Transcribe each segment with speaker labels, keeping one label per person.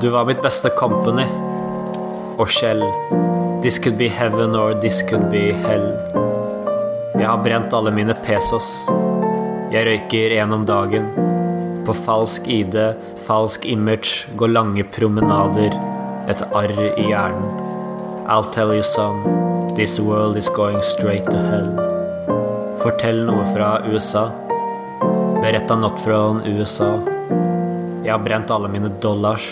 Speaker 1: Du var mitt beste company. Og Kjell. This could be heaven or this could be hell. Jeg har brent alle mine pesos. Jeg røyker én om dagen. På falsk ID, falsk image, går lange promenader. Et arr i hjernen. I'll tell you son, this world is going straight to hell. Fortell noe fra USA. Beretta not from USA. Jeg har brent alle mine dollars.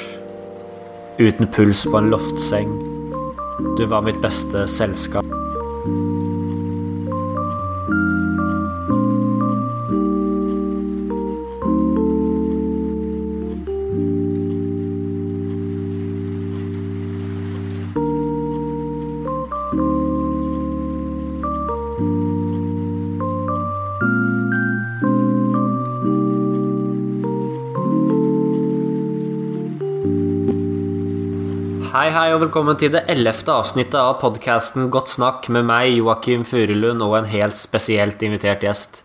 Speaker 1: Uten puls på en loftseng. Du var mitt beste selskap. Og velkommen til det ellevte avsnittet av podkasten Godt snakk med meg, Joakim Furulund, og en helt spesielt invitert gjest.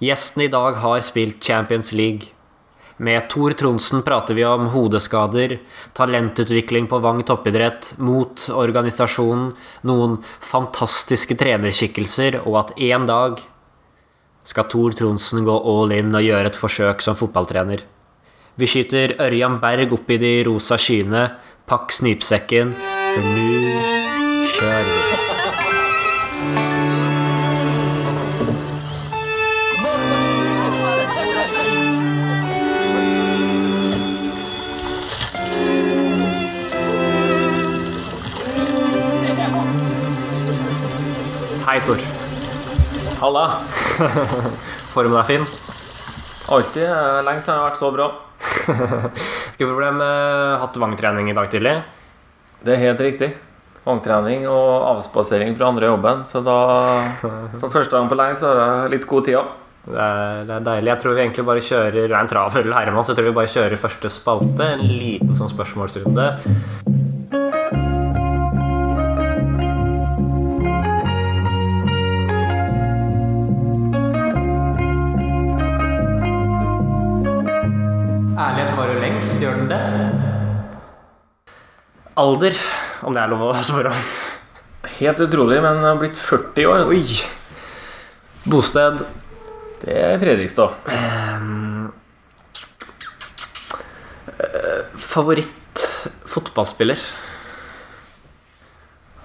Speaker 1: Gjesten i dag har spilt Champions League. Med Tor Tronsen prater vi om hodeskader, talentutvikling på Vang toppidrett, mot organisasjonen, noen fantastiske trenerskikkelser, og at en dag skal Tor Tronsen gå all in og gjøre et forsøk som fotballtrener. Vi skyter Ørjan Berg opp i de rosa skyene. Pakk snipsekken, for nå kjører vi. Hei, Tor.
Speaker 2: Halla.
Speaker 1: Formen er fin.
Speaker 2: Alltid. eh, Lenge siden jeg har vært så bra.
Speaker 1: Ikke problem. eh, Hatt vangtrening i dag tidlig.
Speaker 2: Det er helt riktig. Vangtrening og avspasering fra andre jobben. Så da For første gang på lenge så har jeg litt god tid.
Speaker 1: Det er, det er deilig. Jeg tror vi egentlig bare kjører Det er en travel herremann, så jeg tror vi bare kjører første spalte. En liten sånn spørsmålsrunde. Ærlighet gjør den det? Alder, om det er lov å spørre om.
Speaker 2: Helt utrolig, men har blitt 40 år.
Speaker 1: Oi! Bosted.
Speaker 2: Det er Fredrikstad.
Speaker 1: Favoritt fotballspiller?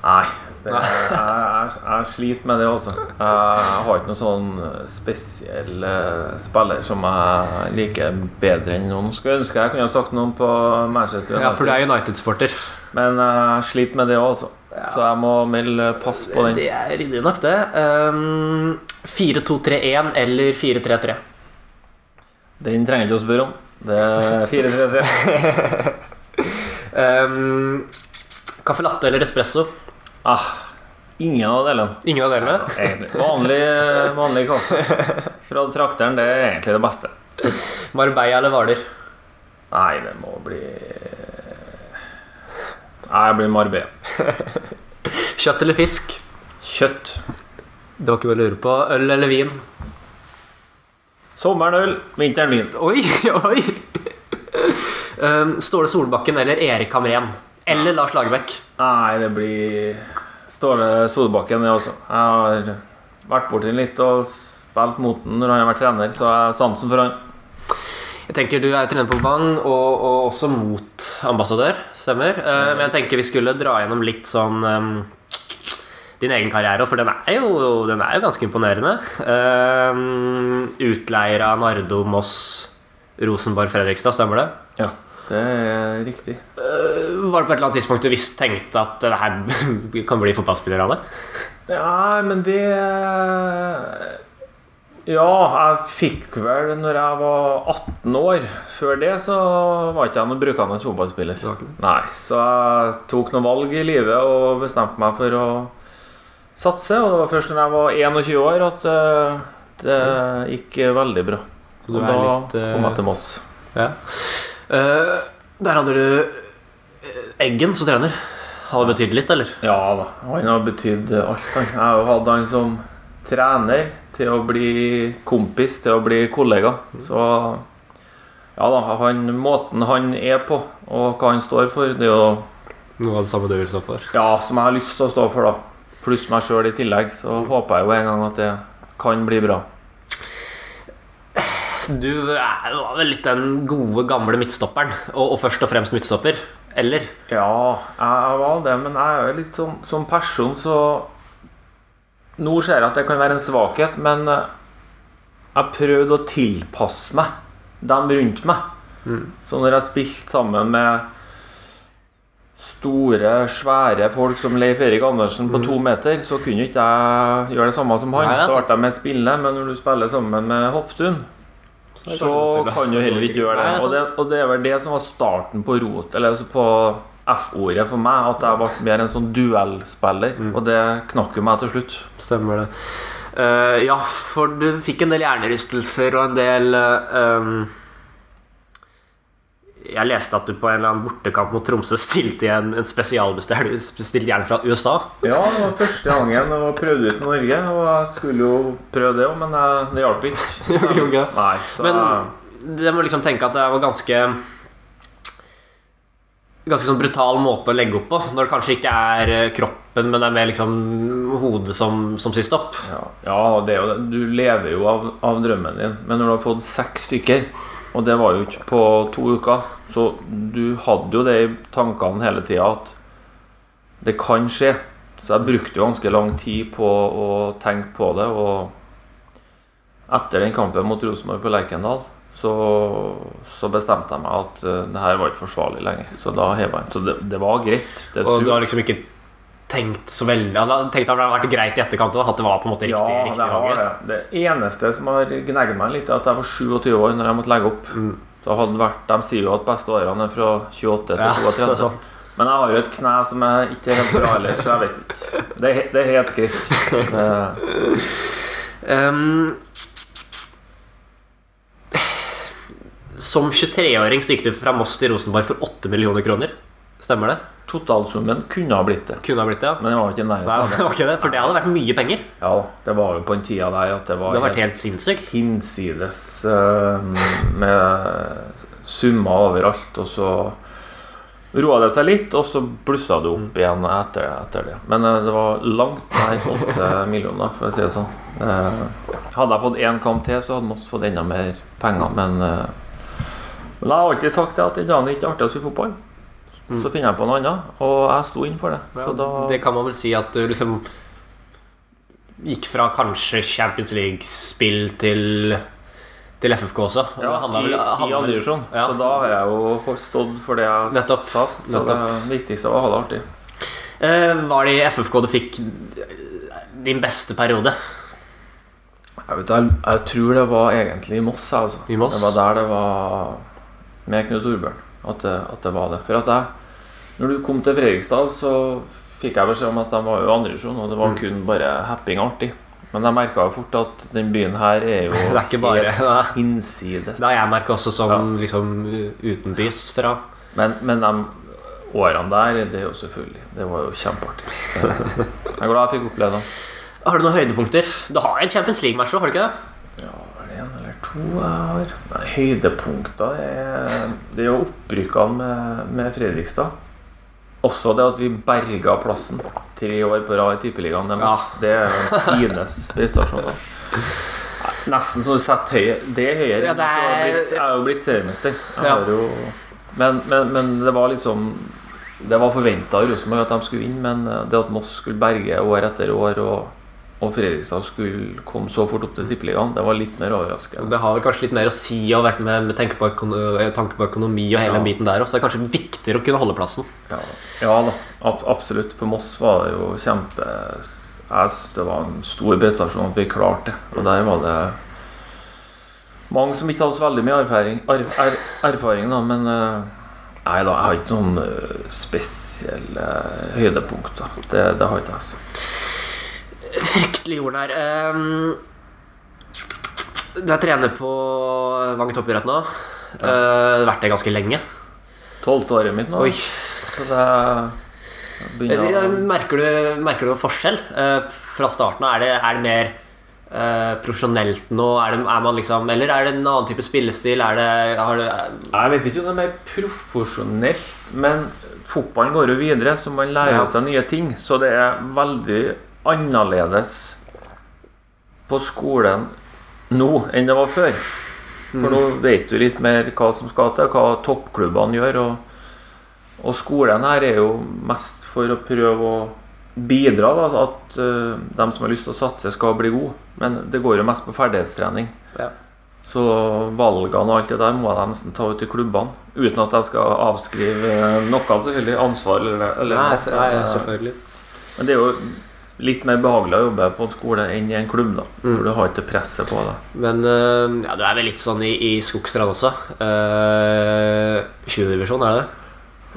Speaker 2: Nei. Det, jeg, jeg, jeg sliter med det, altså. Jeg har ikke noen sånn spesiell eh, spiller som jeg liker bedre enn noen. Skulle ønske jeg kunne ha sagt noen på Manchester United.
Speaker 1: Ja, for du er United-sporter.
Speaker 2: Men jeg sliter med det òg, altså. Så jeg må melde pass på den.
Speaker 1: Det er ryddig nok, det. Um, 4-2-3-1 eller 4-3-3?
Speaker 2: Den trenger du ikke å spørre om. Det er 433.
Speaker 1: Um, Caffè latte eller espresso?
Speaker 2: Ah, ingen av delene.
Speaker 1: Ingen av delene?
Speaker 2: Egentlig. Vanlig, vanlig kaffe. Fra trakteren, det er egentlig det beste.
Speaker 1: Marbella eller Hvaler?
Speaker 2: Nei, det må bli Nei, jeg blir Marbella.
Speaker 1: Kjøtt eller fisk?
Speaker 2: Kjøtt.
Speaker 1: Det var ikke noe å lurer på. Øl eller vin?
Speaker 2: Sommeren øl, vinteren vin.
Speaker 1: Oi, oi! Um, Ståle Solbakken eller Erik Hamren? Eller Lars Lagerbäck?
Speaker 2: Nei, det blir Ståle Solbakken, det også. Jeg har vært borti litt og spilt mot den når han har vært trener, så jeg har sansen for han.
Speaker 1: Jeg tenker Du er trener på Vang, og, og også mot ambassadør, stemmer? Eh, Men jeg tenker vi skulle dra gjennom litt sånn um, din egen karriere, for den er jo, den er jo ganske imponerende. Um, utleier av Nardo, Moss, Rosenborg, Fredrikstad, stemmer det?
Speaker 2: Ja, det er riktig.
Speaker 1: Uh, var det på et eller annet tidspunkt du visst tenkte at det her kan bli fotballspiller av det?
Speaker 2: Ja, men det Ja, jeg fikk vel når jeg var 18 år. Før det så var ikke jeg noen brukende fotballspiller. Nei, Så jeg tok noen valg i livet og bestemte meg for å satse. Og det var først når jeg var 21 år at eh, det gikk veldig bra.
Speaker 1: Så
Speaker 2: Og da
Speaker 1: litt,
Speaker 2: kom jeg til Moss.
Speaker 1: Ja. Uh, der hadde du eh, Eggen som trener. Har det betydd litt, eller?
Speaker 2: Ja da, han har betydd alt. Han. Jeg har jo hatt han som trener til å bli kompis, til å bli kollega. Så Ja da, han, måten han er på, og hva han står for, det er jo
Speaker 1: Noe av det samme du vil stå for?
Speaker 2: Ja, som jeg har lyst til å stå for, da. Pluss meg sjøl i tillegg. Så håper jeg jo en gang at det kan bli bra.
Speaker 1: Du er jo litt den gode, gamle midtstopperen, og, og først og fremst midtstopper? Eller?
Speaker 2: Ja, jeg var det, men jeg er jo litt sånn som person, så Nå ser jeg at det kan være en svakhet, men eh, jeg prøvde å tilpasse meg dem rundt meg. Så når jeg spilte sammen med store, svære folk som Leif Erik Andersen på to meter, så kunne ikke jeg gjøre det samme som han.
Speaker 1: Nei,
Speaker 2: Så ble jeg med spille, men når du spiller sammen med Hoftun, så kan du heller ikke gjøre det.
Speaker 1: Nei,
Speaker 2: Og det, og det er vel det som var starten på rot, eller altså på F-ordet for meg, at jeg ble mer en sånn duellspiller.
Speaker 1: Mm.
Speaker 2: Og det knakk jo meg til slutt.
Speaker 1: Stemmer det. Uh, ja, for du fikk en del hjernerystelser og en del uh, um, Jeg leste at du på en eller annen bortekamp mot Tromsø stilte i en, en spesialbestilt jern fra USA.
Speaker 2: Ja, det var første gangen jeg prøvde ut i Norge, og jeg skulle jo prøve det òg, men jeg, det hjalp ikke. Nei, så
Speaker 1: Men det må liksom tenke at det var ganske Ganske sånn brutal måte å legge opp på. Når det kanskje ikke er eh, kroppen, men det er mer liksom hodet som, som sier stopp.
Speaker 2: Ja, ja. Du lever jo av, av drømmen din. Men når du har fått seks stykker, og det var jo ikke på to uker, så du hadde jo det i tankene hele tida at det kan skje. Så jeg brukte jo ganske lang tid på å tenke på det. Og etter den kampen mot Rosenborg på Lerkendal så, så bestemte jeg meg at eh, det her var ikke forsvarlig lenger. Så da heva jeg. Så det, det var greit. Det
Speaker 1: Og du har liksom ikke tenkt så veldig Han har tenkt at det hadde vært greit i etterkant òg? at det var på en måte riktig,
Speaker 2: ja,
Speaker 1: riktig
Speaker 2: det det. Det eneste som har gnagd meg litt, er at jeg var 27 år når jeg måtte legge opp.
Speaker 1: Mm.
Speaker 2: Så hadde vært, De sier jo at beste årene er fra 28 til
Speaker 1: Ja,
Speaker 2: 32.
Speaker 1: Ja.
Speaker 2: Men jeg har jo et kne som er ikke helt bra heller, så jeg vet ikke. Det er, det er helt greit.
Speaker 1: Um, som 23-åring så gikk du fra Moss til Rosenborg for 8 millioner kroner. Stemmer det?
Speaker 2: Totalsummen kunne ha blitt det,
Speaker 1: Kunne ha blitt det, ja.
Speaker 2: men jeg var ikke i nærheten av
Speaker 1: det
Speaker 2: det.
Speaker 1: var ikke det, for det hadde vært mye penger.
Speaker 2: Ja, det var jo på en tida der at det var
Speaker 1: Det vært helt sinnssykt.
Speaker 2: hinsides eh, med summer overalt, og så roa det seg litt, og så blussa det opp igjen etter, etter det. Men eh, det var langt nær åtte millioner, for å si det sånn. Eh, hadde jeg fått én kamp til, så hadde Moss fått enda mer penger, men Men jeg har alltid sagt at den dagen det ikke er artig å spille fotball, så finner jeg på noe annet, og jeg sto inn for det. Så da
Speaker 1: Det kan man vel si at du liksom gikk fra kanskje Champions League-spill til, til FFK også.
Speaker 2: Ja,
Speaker 1: handlet
Speaker 2: i, i andredivisjon.
Speaker 1: Ja.
Speaker 2: Så da har jeg jo stått for det jeg
Speaker 1: Nettopp.
Speaker 2: sa. Så
Speaker 1: Nettopp.
Speaker 2: det viktigste var å ha det artig.
Speaker 1: Uh, Var det i FFK du fikk din beste periode?
Speaker 2: Jeg, vet, jeg, jeg tror det var egentlig i Moss. Altså.
Speaker 1: I Moss?
Speaker 2: Det var der det var med Knut Torbjørn at det, at det var det. For at jeg, når du kom til Fredrikstad, så fikk jeg beskjed om at de var jo andrevisjon, og det var
Speaker 1: Mm.
Speaker 2: kun bare happing og artig. Men jeg merka jo fort at den byen her er jo
Speaker 1: Det er ikke bare
Speaker 2: helt hinsides.
Speaker 1: Det har jeg merka også som liksom utenbys fra.
Speaker 2: Men, men de årene der, det er jo selvfølgelig Det var jo kjempeartig. Jeg er glad jeg fikk oppleve det.
Speaker 1: Har du noen høydepunkter? Du har en Champions League-match, har du ikke det?
Speaker 2: Ja, var det en eller to jeg har? Nei, høydepunkter er, Det er jo opprykkene med, med Fredrikstad. Også det at vi berga plassen tre år på rad i Tippeligaen. Det,
Speaker 1: Ja.
Speaker 2: det er tidenes prestasjon. Nesten så du setter høye. Det er høyere.
Speaker 1: Ja, det er-
Speaker 2: jeg er jo blitt seriemester.
Speaker 1: Ja.
Speaker 2: jo, men, men, men det var liksom Det var forventa av Rosenborg at de skulle vinne, men eh, det at Moss skulle berge år etter år, og, og Fredrikstad skulle komme så fort opp til Tippeligaen, det var litt mer overraskende.
Speaker 1: Det har kanskje litt mer å si og vært med, med tanke, på tanke på økonomi og hele
Speaker 2: Ja.
Speaker 1: den biten der Så Det er kanskje viktigere å kunne holde plassen.
Speaker 2: Ja, ja da, ab absolutt. For Moss var det jo kjempe Det var en stor prestasjon at vi klarte det. Og der var det mange som ikke hadde så veldig mye erfaring, er, er, erfaring da, men Nei da, jeg har ikke noen spesielle høydepunkter. Det, det har ikke jeg.
Speaker 1: Fryktelig jordnær. Um, du er trener på Vang toppidrett nå. Uh, vært det ganske lenge.
Speaker 2: Tolvte året mitt nå.
Speaker 1: Oi.
Speaker 2: Så det begynner
Speaker 1: Eh,
Speaker 2: å
Speaker 1: Merker du, merker du forskjell Uh, fra starten av? Er det, er det mer uh, profesjonelt nå? Er, det, er man liksom Eller er det en annen type spillestil? Er det, har det
Speaker 2: Jeg vet ikke om det er mer profesjonelt, men fotballen går jo videre, så man lærer
Speaker 1: Ja.
Speaker 2: seg nye ting. Så det er veldig annerledes på skolen nå enn det var før. For nå vet du litt mer hva som skal til, hva toppklubbene gjør. Og, og skolen her er jo mest for å prøve å bidra, da, at uh, de som har lyst til å satse, skal bli gode. Men det går jo mest på ferdighetstrening.
Speaker 1: Ja.
Speaker 2: Så valgene og alt det der må de nesten ta ut i klubbene. Uten at jeg skal avskrive eh, noe selvfølgelig ansvar. Eller, eller
Speaker 1: Nei, jeg, jeg, selvfølgelig.
Speaker 2: Men det er jo litt mer behagelig å jobbe på en skole enn i en klubb. da
Speaker 1: Mm.
Speaker 2: For du har ikke presset på deg.
Speaker 1: Men uh, ja, du er vel litt sånn i, i Skogstrand også. Uh, 20. divisjon, er det det?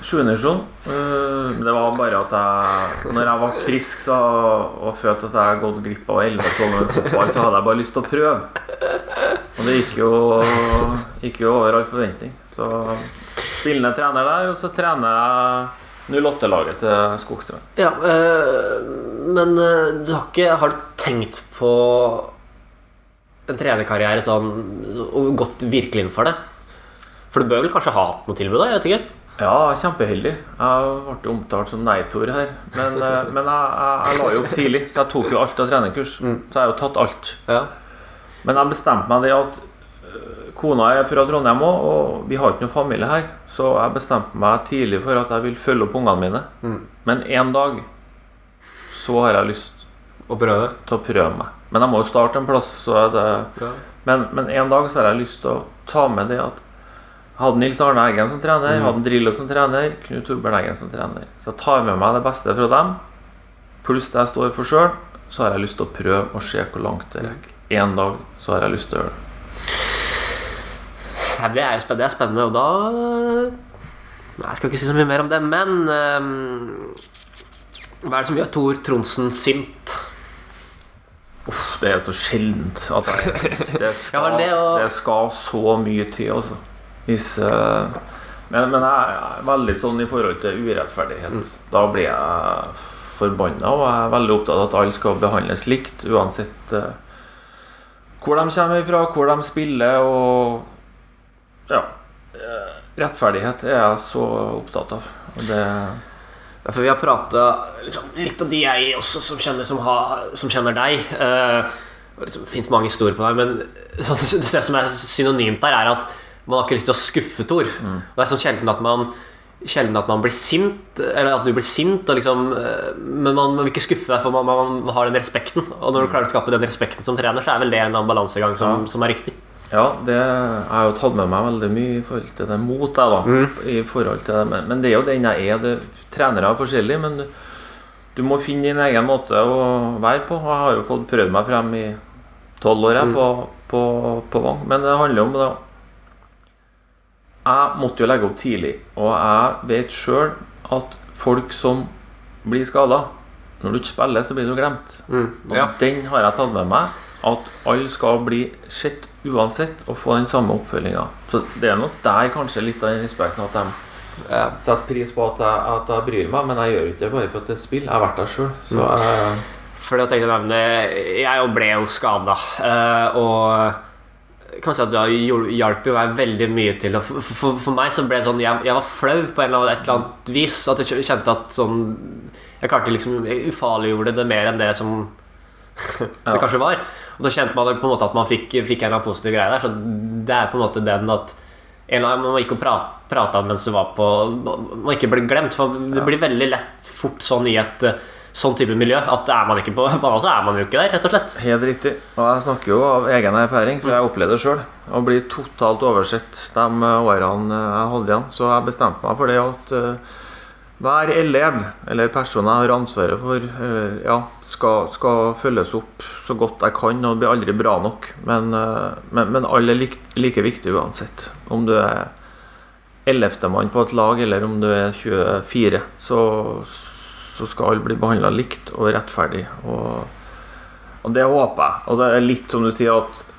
Speaker 2: Sjuende divisjon. øh, men det var bare at jeg Når jeg var frisk så, og følte at jeg hadde gått glipp av 11-12 fotball, så hadde jeg bare lyst til å prøve. Og det gikk jo, gikk jo over all forventning. Så spillende trener der, og så trener jeg 08-laget til Skogstrand.
Speaker 1: Ja, eh, men eh, du har ikke Har du tenkt på en trenerkarriere sånn og gått virkelig inn for det? For du bør vel kanskje ha hatt noe tilbud? da, jeg vet ikke
Speaker 2: Ja, kjempeheldig. Jeg ble omtalt som nei-Tor her. Men, øh, men jeg, jeg, jeg la jo opp tidlig, så jeg tok jo alt av trenerkurs. Så jeg har jo tatt alt.
Speaker 1: Ja.
Speaker 2: Men jeg bestemte meg det at kona er fra Trondheim òg, og vi har ikke noen familie her. Så jeg bestemte meg tidlig for at jeg vil følge opp ungene mine.
Speaker 1: Mm.
Speaker 2: Men en dag så har jeg lyst
Speaker 1: å prøve?
Speaker 2: til å prøve meg. Men jeg må jo starte en plass. Så det
Speaker 1: Ja.
Speaker 2: men, men en dag så har jeg lyst til å ta med det at jeg hadde Nils Arne Eggen som trener,
Speaker 1: Mm.
Speaker 2: hadde Drillo som trener, Knut Torbjørn Eggen som trener. Så jeg tar med meg det beste fra dem, pluss det jeg står for sjøl. Så har jeg lyst til å prøve og se hvor langt det rekker. En dag så har jeg lyst til å gjøre det.
Speaker 1: Det er jo spennende, er spennende, og da Nei, Jeg skal ikke si så mye mer om det, men um, Hva er det som gjør Tor Tronsen sint?
Speaker 2: Uff, det er så sjeldent at jeg Det skal,
Speaker 1: Ja, det og...
Speaker 2: det skal så mye til, altså. Hvis uh, men, men jeg er veldig sånn i forhold til urettferdighet.
Speaker 1: Mm.
Speaker 2: Da blir jeg forbanna, og jeg er veldig opptatt av at alle skal behandles likt, uansett uh, hvor de kommer fra, hvor de spiller, og Ja. eh, Rettferdighet er jeg så opptatt av. Og det
Speaker 1: for vi har prata liksom, litt av de jeg også som kjenner, som har, som kjenner deg. Det liksom, fins mange historier på deg, men så, det som er synonymt der, er at man har ikke lyst til å skuffe Tor. Mm. det er sånn sjelden at man Sjelden at man blir sint, eller at du blir sint, liksom, eh, men man vil ikke skuffe deg, for man, man har den respekten. Og når du klarer å skape den respekten som trener, så er vel det en balansegang som, som er riktig.
Speaker 2: Ja, det, jeg har jo tatt med meg veldig mye i forhold til det mot deg, da. I forhold til det. Men, men det er jo den jeg er. Det, trenere er forskjellige, men du, du må finne din egen måte å være på. Og jeg har jo fått prøvd meg frem i tolv år mm. på, på, på Vang. Men det handler om det Jeg måtte jo legge opp tidlig, og jeg vet sjøl at folk som blir skada Når du ikke spiller, så blir du glemt. Og
Speaker 1: Ja.
Speaker 2: den har jeg tatt med meg. At alle skal bli sett uansett og få den samme oppfølginga. Så det er nok der kanskje litt av den respekten at de
Speaker 1: Ja.
Speaker 2: setter pris på at jeg, at jeg bryr meg. Men jeg gjør ikke det bare for at det er spill. Jeg har vært der sjøl. Så jeg,
Speaker 1: For det tenkte å nevne Jeg ble jo skada. Og kan si at du hjalp jo meg veldig mye til For, for, for meg så ble det sånn jeg, jeg var flau på en eller annen, et eller annet vis. At jeg kjente at sånn Jeg klarte liksom Jeg ufarliggjorde det mer enn det som det kanskje var. Og da kjente man på en måte at man fikk, fikk en positiv greie der. Så det er på en måte den at Man gikk og prat, prata mens du var på Man ikke ble glemt. For det blir veldig lett fort sånn i et sånn type miljø at er man ikke på banen, så er man jo ikke der, rett og slett.
Speaker 2: Helt riktig. Og jeg snakker jo av egen erfaring, for jeg opplevde det sjøl. Å bli totalt oversett de årene jeg holdt igjen. Så jeg bestemte meg for det at eh, hver elev eller person jeg har ansvaret for, eh, ja, skal, skal følges opp så godt jeg kan. Og det blir aldri bra nok. Men, eh, men, men alle er like, like viktige uansett. Om du er ellevtemann på et lag, eller om du er 24, så, så skal alle bli behandla likt og rettferdig. Og og det håper jeg. Og det er litt som du sier at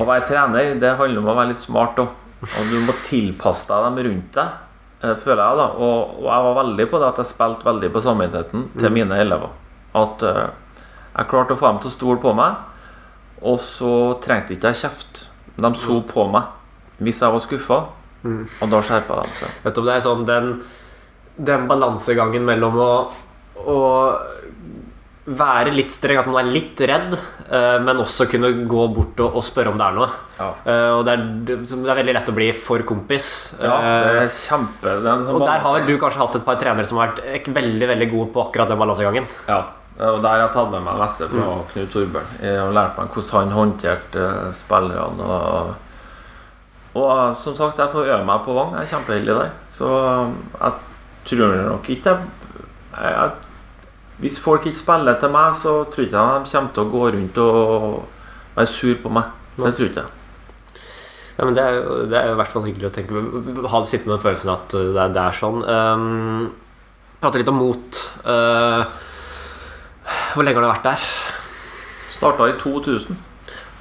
Speaker 2: å være trener, det handler om å være litt smart òg. Og du må tilpasse deg dem rundt deg, føler jeg. da Og, og jeg var veldig på det at jeg spilte veldig på samvittigheten til mine elever. At uh, Jeg klarte å få dem til å stole på meg. Og så trengte ikke jeg kjeft. De så på meg hvis jeg var skuffa, og da skjerpa de seg.
Speaker 1: Vet du om det er sånn den, den balansegangen mellom å, å være litt streng, at man er litt redd, eh, men også kunne gå bort og, og spørre om det er noe.
Speaker 2: Ja.
Speaker 1: Eh, og det er, det er veldig lett å bli for kompis.
Speaker 2: Ja, det
Speaker 1: Eh,
Speaker 2: er kjempe er en sånn
Speaker 1: og der har vel du kanskje hatt et par trenere som har vært veldig veldig gode på akkurat den balansegangen.
Speaker 2: Ja, og der har jeg tatt med meg meste fra Knut Torbjørn. Jeg har lært meg hvordan han håndterte eh, spillerne. Og, og eh, som sagt, jeg får øve meg på Vang. Jeg er kjempeheldig der. Så eh, jeg tror nok ikke jeg, jeg Hvis folk ikke spiller til meg, så tror ikke jeg de kommer til å gå rundt og være sur på meg. Det tror ikke jeg.
Speaker 1: Ja, men det er, jo- det er jo i hvert fall hyggelig å tenke Ha sitte med den følelsen at uh, det er, det er sånn. Um, prate litt om mot. Uh, hvor lenge har du vært der?
Speaker 2: Starta i 2000.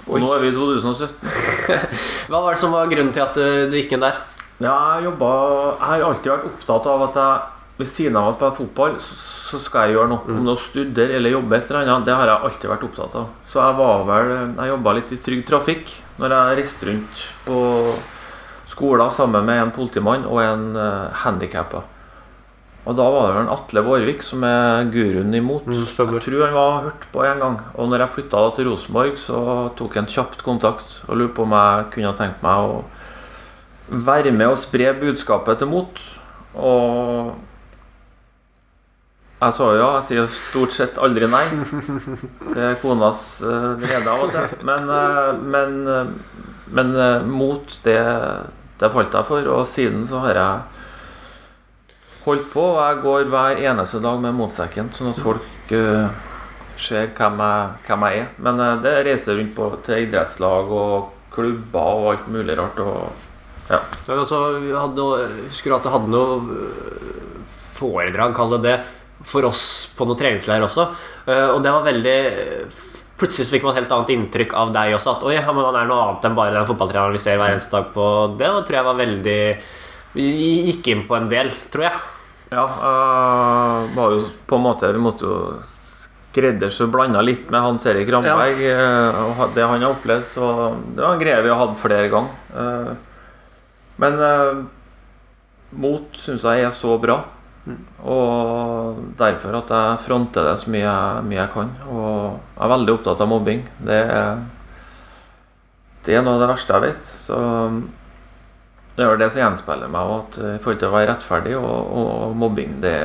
Speaker 2: Og
Speaker 1: Oi.
Speaker 2: nå er vi i 2017.
Speaker 1: Hva var det som var grunnen til at uh, du gikk inn der?
Speaker 2: Ja, jeg, jobbet, jeg har alltid vært opptatt av at jeg ved siden av å spille fotball, så, skal jeg gjøre noe. Om det å studere eller jobbe eller annet, det har jeg alltid vært opptatt av. Så jeg var vel Jeg jobba litt i Trygg Trafikk når jeg reiste rundt på skoler sammen med en politimann og en uh, handikappa. Og da var det vel en Atle Vårvik som er guruen imot.
Speaker 1: Mm,
Speaker 2: jeg tror han var hørt på en gang. Og når jeg flytta til Rosenborg, så tok han kjapt kontakt og lurte på om jeg kunne tenkt meg å være med og spre budskapet til Mot. Og jeg sa ja. Jeg sier stort sett aldri nei til konas uh, glede av og til. Men, eh, men, eh, men eh, Mot, det, det falt jeg for. Og siden så har jeg holdt på. Og jeg går hver eneste dag med motsekken, sånn at folk uh, ser hvem jeg, hvem jeg er. Men uh, det reiser rundt på, til idrettslag og klubber og alt mulig rart. Og, ja.
Speaker 1: Ja, altså, vi hadde, husker du at du hadde noe foredrag, kall det det, for oss på noe treningsleir også. Eh, Og det var veldig Plutselig fikk man et helt annet inntrykk av deg også. At oi, han er noe annet enn bare den fotballtreneren vi ser hver eneste dag på det. Og tror jeg var veldig gikk inn på en del, tror jeg.
Speaker 2: Ja, uh, var jo på en måte Vi måtte jo skreddersy blanda litt med Hans Erik Ramberg ja. og det han har opplevd. Så det var en greie vi har hatt flere ganger. Eh, Men eh, mot syns jeg er så bra. Og derfor at jeg fronter det så mye, mye jeg kan. Og jeg er veldig opptatt av mobbing. Det er, det er noe av det verste jeg vet. Så det er det som gjenspeiler meg at eh, i forhold til å være rettferdig og, og, mobbing, det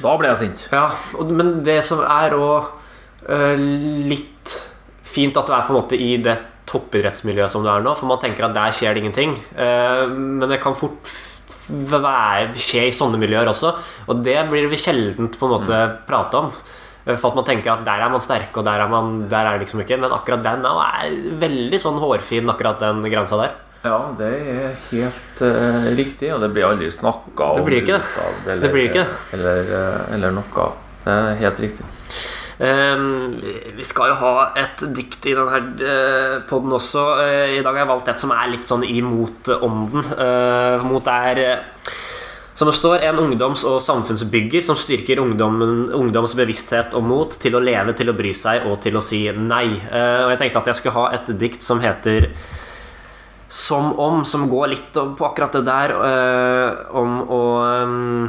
Speaker 2: Da blir jeg sint.
Speaker 1: Ja, Men det som er òg litt fint at du er på en måte i det toppidrettsmiljøet som du er nå, for man tenker at der skjer det ingenting. Eh, men det kan fort skje i sånne miljøer også, og det blir vi sjeldent på en måte prate om. For at man tenker at der er man sterk, og der er, man, der er det liksom ikke. Men akkurat den er veldig sånn hårfin, akkurat den grensa der.
Speaker 2: Ja, det er helt uh, riktig, og det blir aldri snakka om.
Speaker 1: Det blir ikke det.
Speaker 2: Eller,
Speaker 1: Det blir ikke det.
Speaker 2: Eller, eh, eller noe. Det er helt riktig.
Speaker 1: Ehm, vi skal jo ha et dikt i denne uh, poden også. Eh, I dag har jeg valgt et som er litt sånn imot eh, ånden. Uh, mot er eh, som det står, en ungdoms- og samfunnsbygger som styrker ungdommen, ungdoms bevissthet og mot til å leve, til å bry seg og til å si nei. Uh, og jeg tenkte at jeg skulle ha et dikt som heter Som om, som går litt på akkurat det der, uh, om å ehm,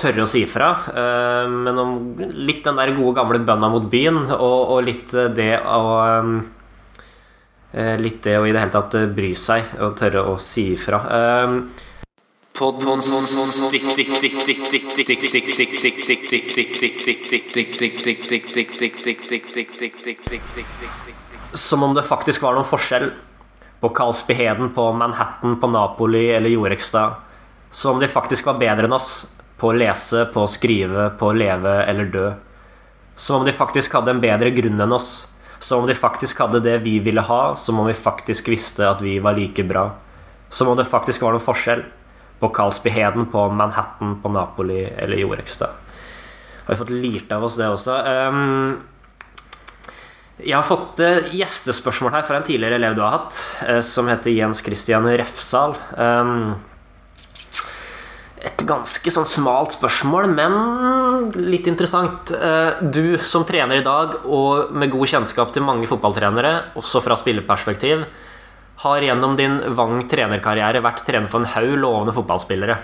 Speaker 1: tørre å si fra. eh, men om litt den der gode gamle bønna mot byen, og, og litt eh, det å um, eh, Litt det å i det hele tatt eh, bry seg og tørre å si fra. Um, Som om det faktisk var noen forskjell på Karlsby Heden, på Manhattan, på Napoli eller Jorekstad. Som om de faktisk var bedre enn oss på å lese, på å skrive, på å leve eller dø. Som om de faktisk hadde en bedre grunn enn oss. Som om de faktisk hadde det vi ville ha, som om vi faktisk visste at vi var like bra. Som om det faktisk var noen forskjell på Karlsbyheden, på Manhattan, på Napoli eller Jorekstad. Har vi fått lirt av oss det også. Um, jeg har fått eh, gjestespørsmål her fra en tidligere elev du har hatt, eh, som heter Jens Christian Refsal. Ehm, et ganske sånn smalt spørsmål, men litt interessant. Eh, Du som trener i dag, og med god kjennskap til mange fotballtrenere, også fra spillerperspektiv, har gjennom din Vang trenerkarriere vært trener for en haug lovende fotballspillere.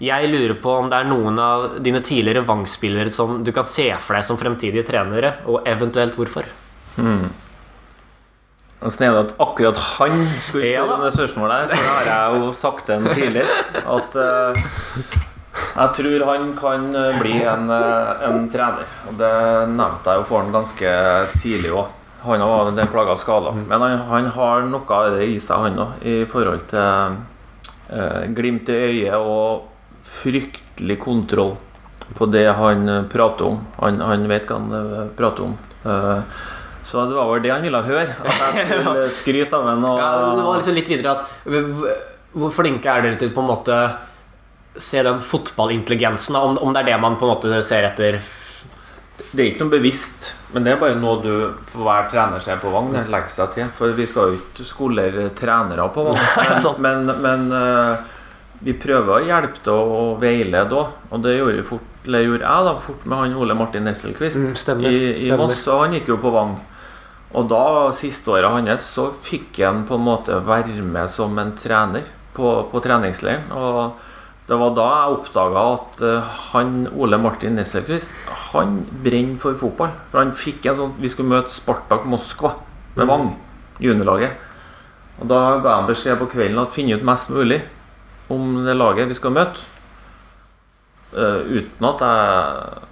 Speaker 1: Jeg lurer på om det er noen av dine tidligere Vang-spillere som du kan se for deg som fremtidige trenere, og eventuelt hvorfor?
Speaker 2: Og Snedig at akkurat han skulle spørre om det spørsmålet for det har jeg jo sagt til ham tidligere. At uh, jeg tror han kan eh, bli en, eh, en trener. Og det nevnte jeg jo for han ganske tidlig òg. Han var en del plaga av skader. Men han, han har noe av det i seg, han òg, i forhold til eh, glimt i øyet og fryktelig kontroll på det han prater om. Han, han vet hva han prater om. Eh, så det var vel det han ville høre. At jeg skulle skryte av ham.
Speaker 1: Ja, det var liksom litt videre at hvor- flinke er dere til på en måte se den fotballintelligensen? Om, om det er det man på en måte ser etter?
Speaker 2: det er ikke noe bevisst, men det er bare noe du for hver trener ser på vogn, legger seg til. For vi skal jo ikke skolere trenere på
Speaker 1: vogn.
Speaker 2: Men, men eh, vi prøver å hjelpe til og veilede òg. Og det gjorde, vi fort, eller gjorde jeg da fort med han Ole Martin Nesselquist
Speaker 1: Mm, stemmer,
Speaker 2: i, i. Moss. Og han gikk jo på Vang. Og da, siste året hans, så fikk han på en måte være med som en trener på, på treningsleiren. Og det var da jeg oppdaga at eh, han Ole Martin Nesselquist Han brenner for fotball. For han fikk en sånn Vi skulle møte Spartak Moskva med Vang, juniorlaget. Og da ga han beskjed på kvelden at finne ut mest mulig om det laget vi skal møte. Uh, uten at jeg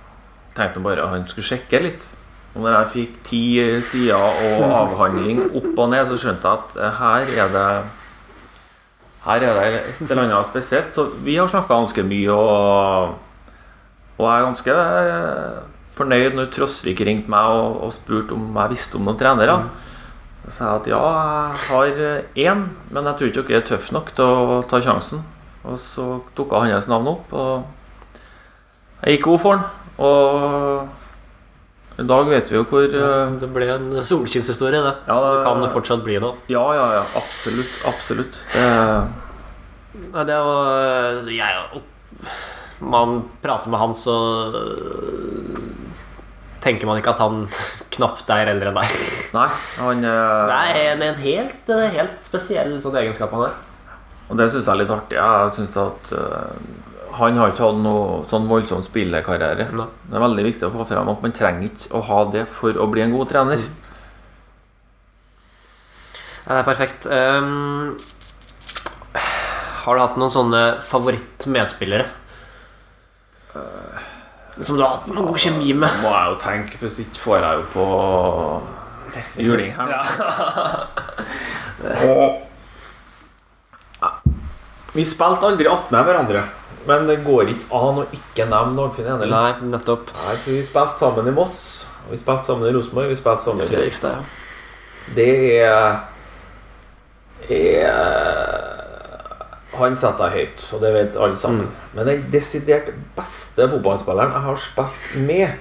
Speaker 2: tenkte bare at han skulle sjekke litt. Og når jeg fikk ti sider og avhandling opp og ned, så skjønte jeg at eh, her er det her er det et eller annet spesielt. Så vi har snakka ganske mye, og, og jeg er ganske eh, fornøyd når Trosvik ringte meg og, og spurte om jeg visste om noen trenere. Så sa jeg at ja, jeg har én, men jeg tror ikke dere er tøffe nok til å ta sjansen. Og så jeg hans navn opp, og jeg gikk god for han. Og i dag vet vi jo hvor eh,
Speaker 1: Det ble en solskinnshistorie, det.
Speaker 2: Ja, det-
Speaker 1: det kan det fortsatt bli nå.
Speaker 2: Ja, ja, ja. Absolutt. Absolutt. Det,
Speaker 1: Nei, det var jeg, Man prater med han, så tenker man ikke at han knapt er eldre enn deg.
Speaker 2: nei, han uh...
Speaker 1: Det er en, en helt, helt spesiell sånn egenskap han har.
Speaker 2: Og det syns jeg er litt artig. Jeg synes at eh, Han har ikke hatt noe sånn voldsom spillekarriere.
Speaker 1: Nei.
Speaker 2: Det er veldig viktig å få frem at man trenger ikke å ha det for å bli en god trener.
Speaker 1: Ja, det er perfekt. Um, har du hatt noen sånne favorittmedspillere? Uh, Som du har hatt noen god kjemi med?
Speaker 2: Må jeg jo tenke, for hvis ikke får jeg jo på juling her. Og Ja. Vi spilte aldri attmed hverandre, men det går ikke an å ikke nevne Dagfinn Eneli.
Speaker 1: Nei, nettopp.
Speaker 2: Nei, for Vi spilte sammen i Moss, vi spilte sammen i Rosenborg. Vi spilte sammen i
Speaker 1: Fredrikstad, ja.
Speaker 2: Det er, er Han setter jeg høyt, og det vet alle sammen. Men den desidert beste fotballspilleren jeg har spilt med,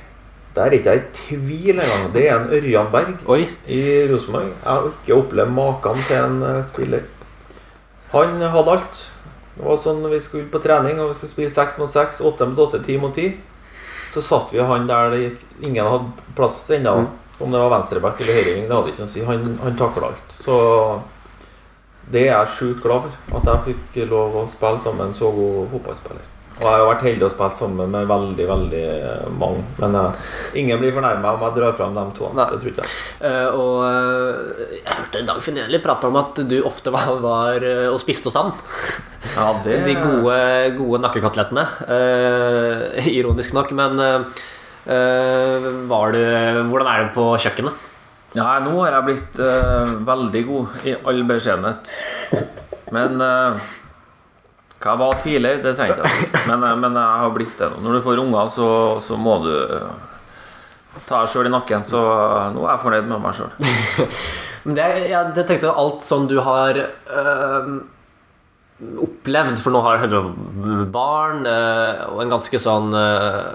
Speaker 2: der er ikke jeg i tvil engang. Det er en Ørjan Berg
Speaker 1: Oi.
Speaker 2: i Rosenborg. Jeg har ikke opplevd maken til en eh, spiller. Han hadde alt. Det var sånn vi skulle på trening og vi skulle spille seks mot seks, åtte mot åtte, ti mot ti. Så satt vi han der det gikk, ingen hadde plass ennå. Om det var venstreback eller høyreving, det hadde ikke noe å si. Han, han takla alt. Så det er jeg sjukt glad for. At jeg fikk lov å spille sammen med en så god fotballspiller. Og jeg har vært heldig og spilt sammen med veldig, veldig mange. Men uh, ingen blir fornærma om jeg drar fram de to.
Speaker 1: Nei.
Speaker 2: Det tror ikke jeg.
Speaker 1: Eh, og uh, jeg hørte Dagfinn Edli prate om at du ofte var, var eh, og spiste hos ham.
Speaker 2: Ja, det
Speaker 1: De gode, gode nakkekotelettene. eh, ironisk nok, men eh, eh, var du Hvordan er det på kjøkkenet?
Speaker 2: Ja, nå har jeg blitt eh, veldig god i all beskjedenhet. Men eh, hva var tidligere, det trenger jeg ikke. Men, eh, men jeg har blitt det nå. Når du får unger, så, så må du eh, ta deg sjøl i nakken. Så eh, nå er jeg fornøyd med meg sjøl.
Speaker 1: Men det, jeg, jeg tenkte alt sånn du har øh, opplevd, for nå har du barn øh, og en ganske sånn øh,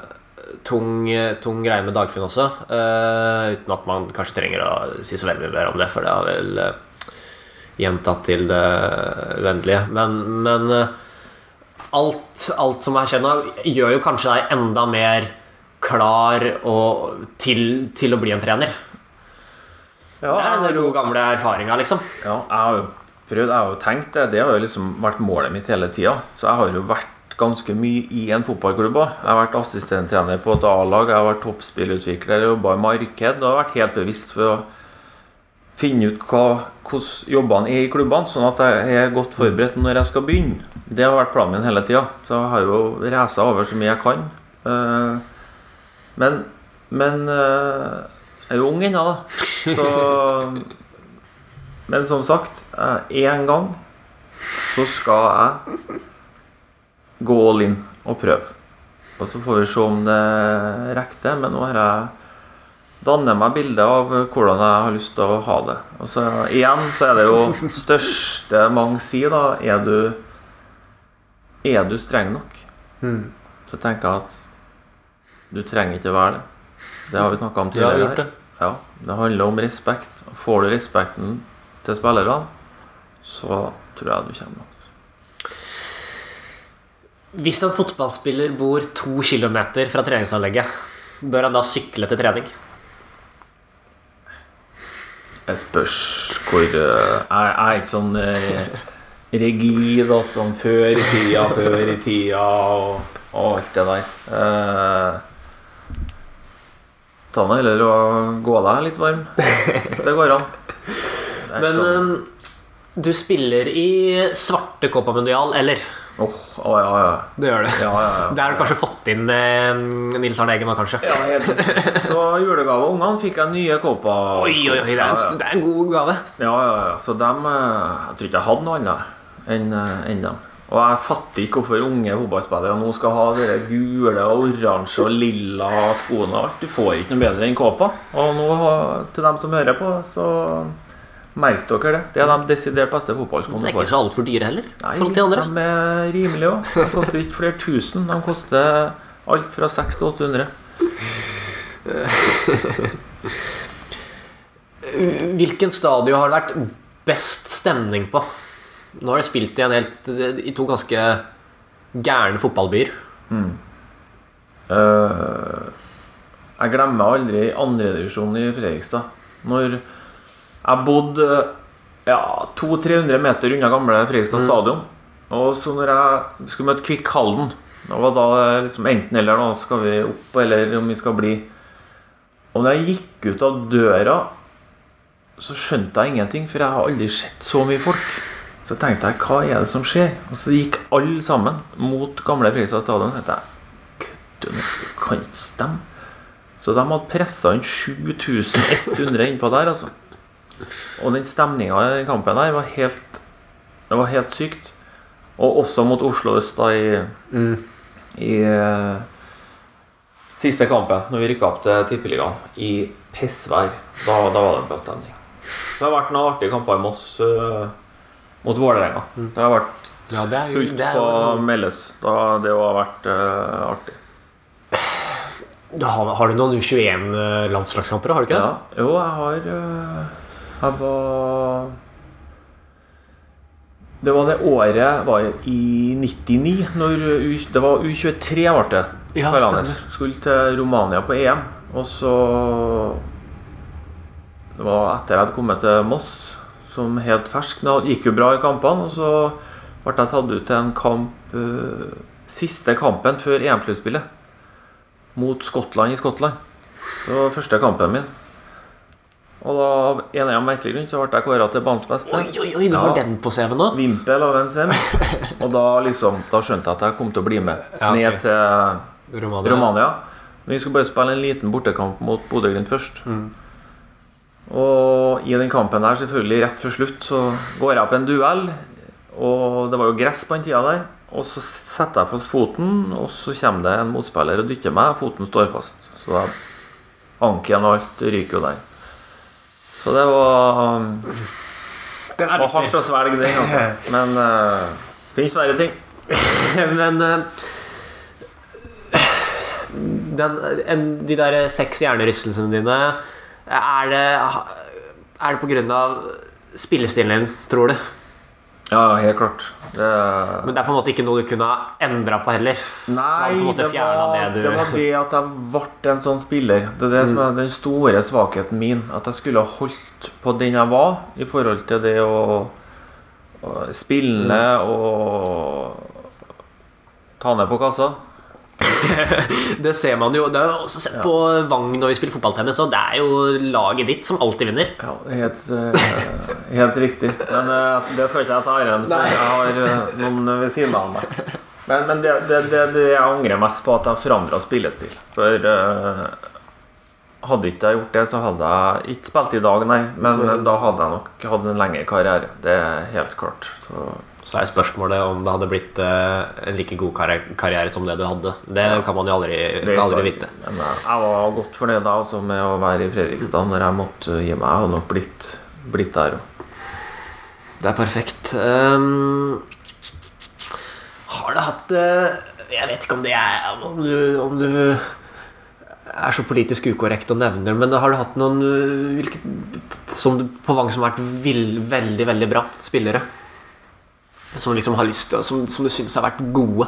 Speaker 1: tung, tung greie med Dagfinn også. uten at man kanskje trenger å si så veldig mye mer om det, for det har vel gjentatt til det uendelige. Men, men alt, alt som har skjedd nå, gjør jo kanskje deg enda mer klar og, til, til å bli en trener.
Speaker 2: Ja,
Speaker 1: det er den gode gamle erfaringa, liksom.
Speaker 2: Ja, jeg har jo prøvd, jeg har jo tenkt det. Det har jo liksom vært målet mitt hele tida. Så jeg har jo vært ganske mye i en fotballklubb òg. Jeg har vært assistenttrener på et A-lag, jeg har vært toppspillutvikler, jobba i marked. Og har vært helt bevisst for å finne ut hva, hvordan jobbene er i klubbene, sånn at jeg er godt forberedt når jeg skal begynne. Det har vært planen min hele tida. Så jeg har jo resa over så mye jeg kan. Eh, Men, men eh, jeg er jo ung ennå, da. Så men som sagt, én gang så skal jeg gå all in og prøve. Og så får vi se om det rekker. Men nå har jeg dannet meg bilde av hvordan jeg har lyst til å ha det. Og så igjen så er det jo største mange sier, da Er du Er du streng nok? Så tenker jeg at du trenger ikke å være det. Det har vi snakka om tidligere.
Speaker 1: det.
Speaker 2: Ja, det handler om respekt. Får du respekten til spillerne, så tror jeg du kommer langt.
Speaker 1: Hvis en fotballspiller bor to kilometer fra treningsanlegget, bør han da sykle til trening?
Speaker 2: Jeg spørs hvor eh, Jeg jeg er ikke sånn eh, rigid at sånn før i tida, før i tida og, og alt det der. Eh, ta nå heller og gå deg litt varm, hvis det går an. Det
Speaker 1: Men
Speaker 2: sånn,
Speaker 1: eh, du spiller i svarte Copa Mundial, eller?
Speaker 2: Åh, oh, ja, ja.
Speaker 1: Det gjør det.
Speaker 2: Ja, ja, ja.
Speaker 1: Det har du kanskje fått inn eh, Nils Arne Eggen, da, kanskje?
Speaker 2: Ja, helt. Så julegave og ungene fikk jeg nye kåper.
Speaker 1: Oi, oi, oi, det er, en, det er en god gave.
Speaker 2: Ja, ja, ja. Så dem eh, Jeg tror ikke jeg hadde noe annet enn en dem. Og jeg fatter ikke hvorfor unge fotballspillere nå skal ha de gule, og oransje og lilla skoene og alt. Du får ikke noe bedre enn kåpa. Og nå, til dem som hører på, så merk dere det. Det er de desidert beste
Speaker 1: Det er ikke
Speaker 2: får.
Speaker 1: så altfor dyre heller.
Speaker 2: Nei,
Speaker 1: til andre.
Speaker 2: de er rimelige òg. De koster ikke flere tusen. De koster alt fra 600 til 800.
Speaker 1: Hvilken stadion har det vært best stemning på? Nå har de spilt i, en helt, i to ganske gærne fotballbyer.
Speaker 2: Eh, jeg glemmer aldri andredivisjonen i Fredrikstad. Når jeg bodde ja, 200-300 meter unna gamle Fredrikstad stadion. Og så når jeg skulle møte Kvikk Halden Det var da liksom enten eller nå skal vi opp, eller om vi skal bli. Og når jeg gikk ut av døra, så skjønte jeg ingenting, for jeg har aldri sett så mye folk. Så tenkte jeg, hva er det som skjer? Og så gikk alle sammen mot gamle Fredrikstad stadion. Så tenkte jeg, kødder du? Kan ikke stemme. Så de hadde pressa inn 7100 innpå der, altså. Og den stemninga i den kampen der var helt Det var helt sykt. Og også mot Oslo øst da i, i uh, siste kampen, når vi rykka opp til Tippeligaen, i pissvær. Da, da var det bra stemning. Det har vært noen artige kamper i Moss uh, mot Vålerenga. Det har vært
Speaker 1: Ja, det er,
Speaker 2: fullt
Speaker 1: det
Speaker 2: på Melles Da det har vært uh, artig.
Speaker 1: du har, har du noen U21-landslagskamper, har du ikke det?
Speaker 2: Ja, jo, jeg har Jeg var Det var det året var i 99, når U, det var U23 ble det.
Speaker 1: Ja,
Speaker 2: Skulle til Romania på EM. Og så Det var etter jeg hadde kommet til Moss som helt fersk. Det gikk jo bra i kampene. Og så ble jeg tatt ut til en kamp øh, Siste kampen før EM-sluttspillet. Mot Skottland i Skottland. Det var første kampen min. Og da, en av merkelig grunn så ble jeg kåra til banens beste.
Speaker 1: Oi, oi, oi, du har
Speaker 2: Ja.
Speaker 1: den på CV-en nå?
Speaker 2: Vimpel av NCM. Og da liksom Da skjønte jeg at jeg kom til å bli med
Speaker 1: Ja, okay.
Speaker 2: ned til
Speaker 1: Romania.
Speaker 2: Romania. Men vi skulle bare spille en liten bortekamp mot Bodø-Glimt først.
Speaker 1: Mm.
Speaker 2: Og i den kampen der, selvfølgelig rett før slutt, så går jeg på en duell. Og det var jo gress på den tida der. Og så setter jeg fast foten, og så kommer det en motspiller og dytter meg. Foten står fast. Så da Anken og alt ryker jo der. Så det var
Speaker 1: um,
Speaker 2: det var hardt å svelge den, altså. Men uh, finnes verre ting.
Speaker 1: Men uh, den, en, de der seks hjernerystelsene dine Er det, er det av spillestilen din, tror du?
Speaker 2: Ja, helt klart. Det,
Speaker 1: Men det er på en måte ikke noe du kunne ha endra på heller.
Speaker 2: Nei,
Speaker 1: på
Speaker 2: det var,
Speaker 1: det du-
Speaker 2: det var det at jeg ble en sånn spiller. Det er det som er den store svakheten min. At jeg skulle ha holdt på den jeg var, i forhold til det å, å spille mm. og ta ned på kassa.
Speaker 1: Det ser man jo. Det er jo også sett på Vang når vi spiller fotballtennis, og det er jo laget ditt som alltid vinner.
Speaker 2: Ja, helt, eh, helt riktig. Men eh, det skal ikke jeg ta æren for. Jeg har eh, noen ved siden av meg. Men, men det, det, det, det jeg angrer mest på, at jeg forandra spillestil. For hadde ikke jeg gjort det, så hadde jeg ikke spilt i dag, nei. Men da hadde jeg nok hatt en lengre karriere. Det er helt klart. Så
Speaker 1: Så er spørsmålet om det hadde blitt eh, en like god karri- karriere som det du hadde. Det kan man jo aldri,
Speaker 2: det
Speaker 1: kan aldri vite.
Speaker 2: Men eh, jeg var godt fornøyd da, altså, med å være i Fredrikstad når jeg måtte gi meg. Jeg hadde nok blitt, blitt der òg.
Speaker 1: Det er perfekt. Um, har du hatt eh, Jeg vet ikke om det er Om du, om du er så politisk ukorrekt og nevner men har du hatt noen eh, hvilke, som på Vang som har vært vill, veldig, veldig bra spillere? Som liksom har lyst til Som, som du syns har vært gode,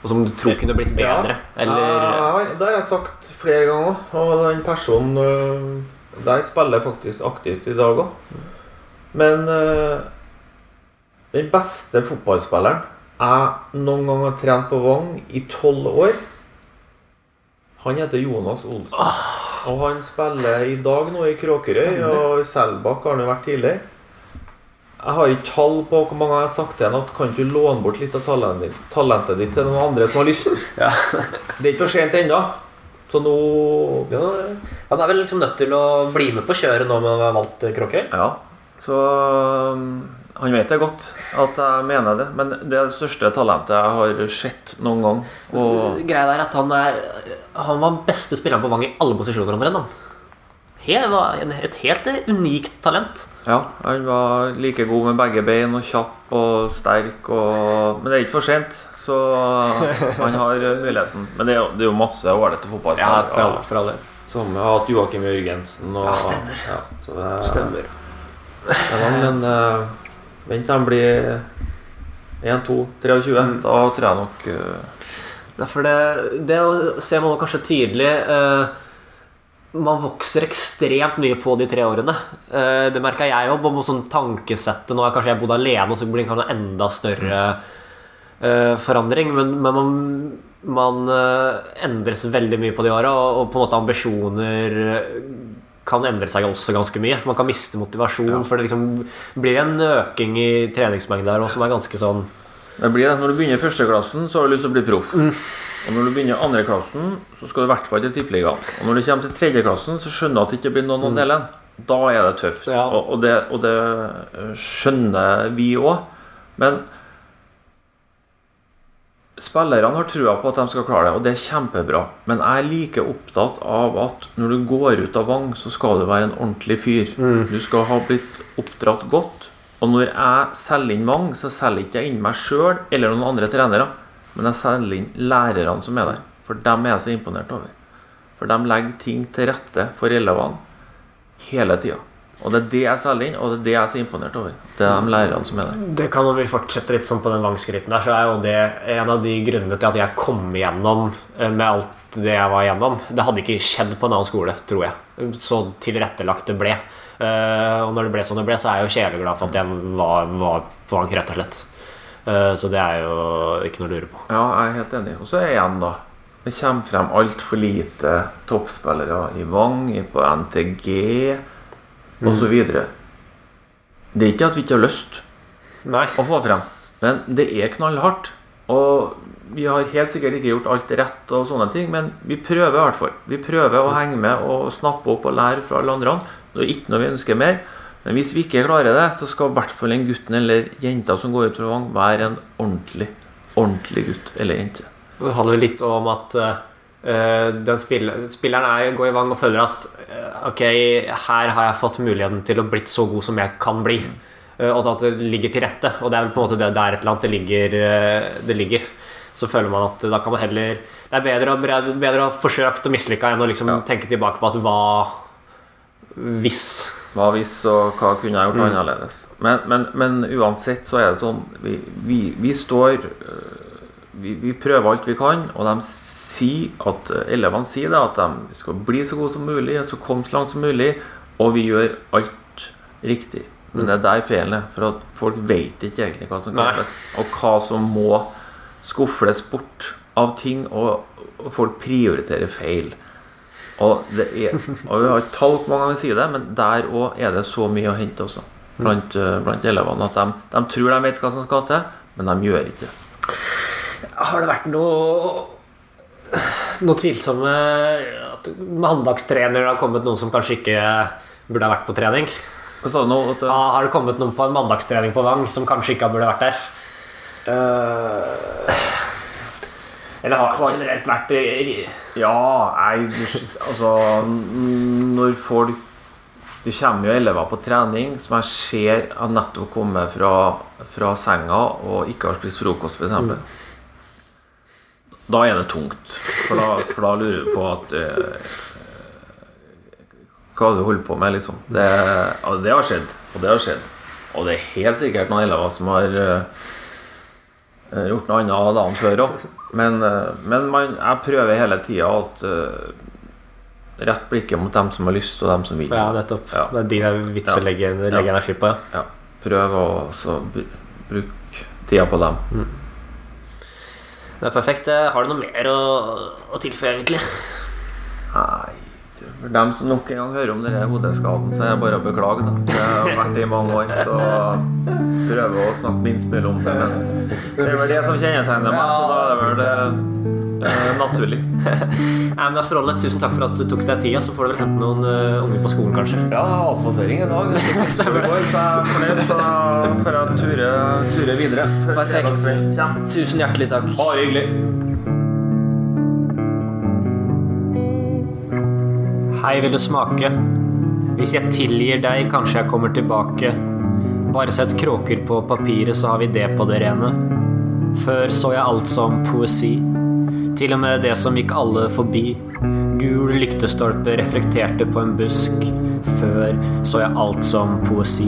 Speaker 1: og som du tror kunne blitt bedre? Eller
Speaker 2: Ja, det har jeg sagt flere ganger. Og den personen øh, der spiller faktisk aktivt i dag òg. Men øh, den beste fotballspilleren jeg noen gang har trent på Vang i tolv år, han heter Jonas Olsen. Og han spiller i dag nå i Kråkerøy, og i Selbakk har han jo vært tidligere. Jeg har ikke tall på hvor mange jeg har sagt til ham at kan du låne bort litt av talentet talentet ditt til noen andre som har lyst?
Speaker 1: Ja.
Speaker 2: Det er ikke for sent ennå. Så nå
Speaker 1: Ja, Han er vel liksom nødt til å bli med på kjøret nå med å ha valgt Kråkerøy?
Speaker 2: Ja. Så um, han vet det godt at jeg mener det. Men det er det største talentet jeg har sett noen gang. Og
Speaker 1: Greia er at han, er, han var beste spilleren på Vang i alle posisjoner omtrent. han. Helt, var et helt unikt talent.
Speaker 2: ja, han var like god med begge bein og kjapp og sterk og Men det er ikke for sent. Så han har muligheten. Men det er jo, det er jo masse ålreite
Speaker 1: Ja,
Speaker 2: fotballspillere.
Speaker 1: for alle. For alle.
Speaker 2: Som har hatt Joakim Jørgensen og
Speaker 1: Ja, stemmer.
Speaker 2: Ja, så det,
Speaker 1: Stemmer.
Speaker 2: Ja, men uh, vent til han blir 1, 2, 23. Da tror jeg nok
Speaker 1: uh... Derfor det, det ser man kanskje tydelig Uh, Man vokser ekstremt mye på de tre årene. Eh, det merka jeg òg. På sånn tankesettet Nå har kanskje jeg bodd alene, så blir det kanskje en enda større eh, forandring. Men, men man, man eh, endres veldig mye på de åra, og, og på en måte ambisjoner eh, kan endre seg også ganske mye. Man kan miste motivasjon, for det liksom blir en øking i treningsmengde her som er ganske sånn
Speaker 2: Det blir det. Når du begynner i førsteklassen, så har du lyst til å bli proff. Og når du begynner i andreklassen, så skal du i hvert fall til tippeligaen. Og når du kommer til tredjeklassen, så skjønner du at det ikke blir noen av delene. Da er det tøft.
Speaker 1: Ja.
Speaker 2: Og, og, det, og det eh, skjønner vi òg. Men spillerne har trua på at de skal klare det, og det er kjempebra. Men jeg er like opptatt av at når du går ut av Vang, så skal du være en ordentlig fyr. Du skal ha blitt oppdratt godt. Og når jeg selger inn Vang, så selger ikke jeg inn meg sjøl eller noen andre trenere. Men jeg selger inn lærerne som er der. For dem er jeg så imponert over. For de legger ting til rette for elevene hele tida. Og det er det jeg selger inn, og det er det jeg er så imponert over. Det er de lærerne som er der.
Speaker 1: Det kan om vi fortsetter litt sånn på den vangskryten der, så er jo det en av de grunnene til at jeg kom igjennom eh, med alt det jeg var igjennom. Det hadde ikke skjedd på en annen skole, tror jeg. Så tilrettelagt det ble. Eh, Og når det ble som det ble, så er jeg jo kjeleglad for at jeg var, var på Vank, rett og slett. Eh, Så det er jo ikke noe å lure på.
Speaker 2: Ja, jeg er helt enig. Og så er igjen, da Det kommer frem altfor lite toppspillere i Vang, på NTG osv. Det er ikke at vi ikke har lyst
Speaker 1: Nei.
Speaker 2: å få frem, men det er knallhardt. Og vi har helt sikkert ikke gjort alt rett, og sånne ting, men vi prøver i hvert fall. Vi prøver å henge med og snappe opp og lære fra alle andre. Det er ikke noe vi ønsker mer. Men hvis vi ikke klarer det, så skal i hvert fall en gutten eller jenta som går ut fra vogn, være en ordentlig, ordentlig gutt eller jente.
Speaker 1: Det handler litt om at eh, den spiller, spilleren er, går i vang og føler at eh, ok, her har jeg fått muligheten til å blitt så god som jeg kan bli. Mm. og at det ligger til rette. Og det er vel på en måte det der et eller annet det ligger, eh, det ligger. Så føler man at da kan man heller Det er bedre, bedre å ha forsøkt og mislykka enn å liksom
Speaker 2: Ja.
Speaker 1: tenke tilbake på at hva hvis
Speaker 2: Hva hvis, og hva kunne jeg gjort annerledes? Men, men, men uansett så er det sånn Vi, vi, vi står vi, vi prøver alt vi kan, og de sier at øh, elevene sier det, at de skal bli så gode som mulig, så komme så langt som mulig, og vi gjør alt riktig. Men det er der feilen er, for at folk vet ikke egentlig hva som kreves, og hva som må skufles bort av ting, og, folk prioriterer feil. Og, det er, og vi har ikke tall på mange ganger vi sier det, men der òg er det så mye å hente også. Blant, øh, blant elevene. At de, de tror de vet hva som skal til, men de gjør ikke det.
Speaker 1: Har det vært noe Noe tvilsomme at Mandagstrenere har kommet noen som kanskje ikke burde ha vært på trening?
Speaker 2: Du nå?
Speaker 1: Ja, har det kommet noen på en mandagstrening på Vang som kanskje ikke burde vært der? Eller har det generelt vært
Speaker 2: Ja, nei du- Altså Når folk Det kommer jo elever på trening som jeg ser har nettopp kommet fra, fra senga og ikke har spist frokost, f.eks. Da er det tungt. For da, for da lurer du på at eh, Hva du holder på med, liksom? Det, ja, det har skjedd, og det har skjedd. Og det er helt sikkert noen elever som har eh, gjort noe annet dagen før òg. Men, eh, men man, jeg prøver hele tida at eh, rett blikket mot dem som har lyst, og dem som vil.
Speaker 1: Ja, nettopp.
Speaker 2: Ja.
Speaker 1: Det er de det er vits å legge, legge
Speaker 2: Ja.
Speaker 1: energi på. Ja.
Speaker 2: Ja, prøv å br- bruke tida på dem.
Speaker 1: Det er perfekt. Eh, Har du noe mer å, å tilføye, egentlig?
Speaker 2: Nei For dem som nok en gang hører om denne hodeskaden, så er det bare å beklage. Det har vært det i mange år, så prøver å snakke minst mulig om det. Men det er vel det som kjennetegner meg, så da er det vel eh, naturlig.
Speaker 1: Nei, men det er strålende. Tusen takk for at du tok deg tida. Så får du vel hente noen uh, unger på skolen, kanskje.
Speaker 2: Ja, avspasering i dag. Det
Speaker 1: Stemmer.
Speaker 2: går, så får jeg ture, ture videre.
Speaker 1: Perfekt. Tusen hjertelig takk.
Speaker 2: Bare hyggelig.
Speaker 1: Hei, vil du smake? Hvis jeg tilgir deg, kanskje jeg kommer tilbake. Bare sett kråker på papiret, så har vi det på det rene. Før så jeg alt som poesi. Til og med det som gikk alle forbi. Gul lyktestolpe reflekterte på en busk. Før så jeg alt som poesi.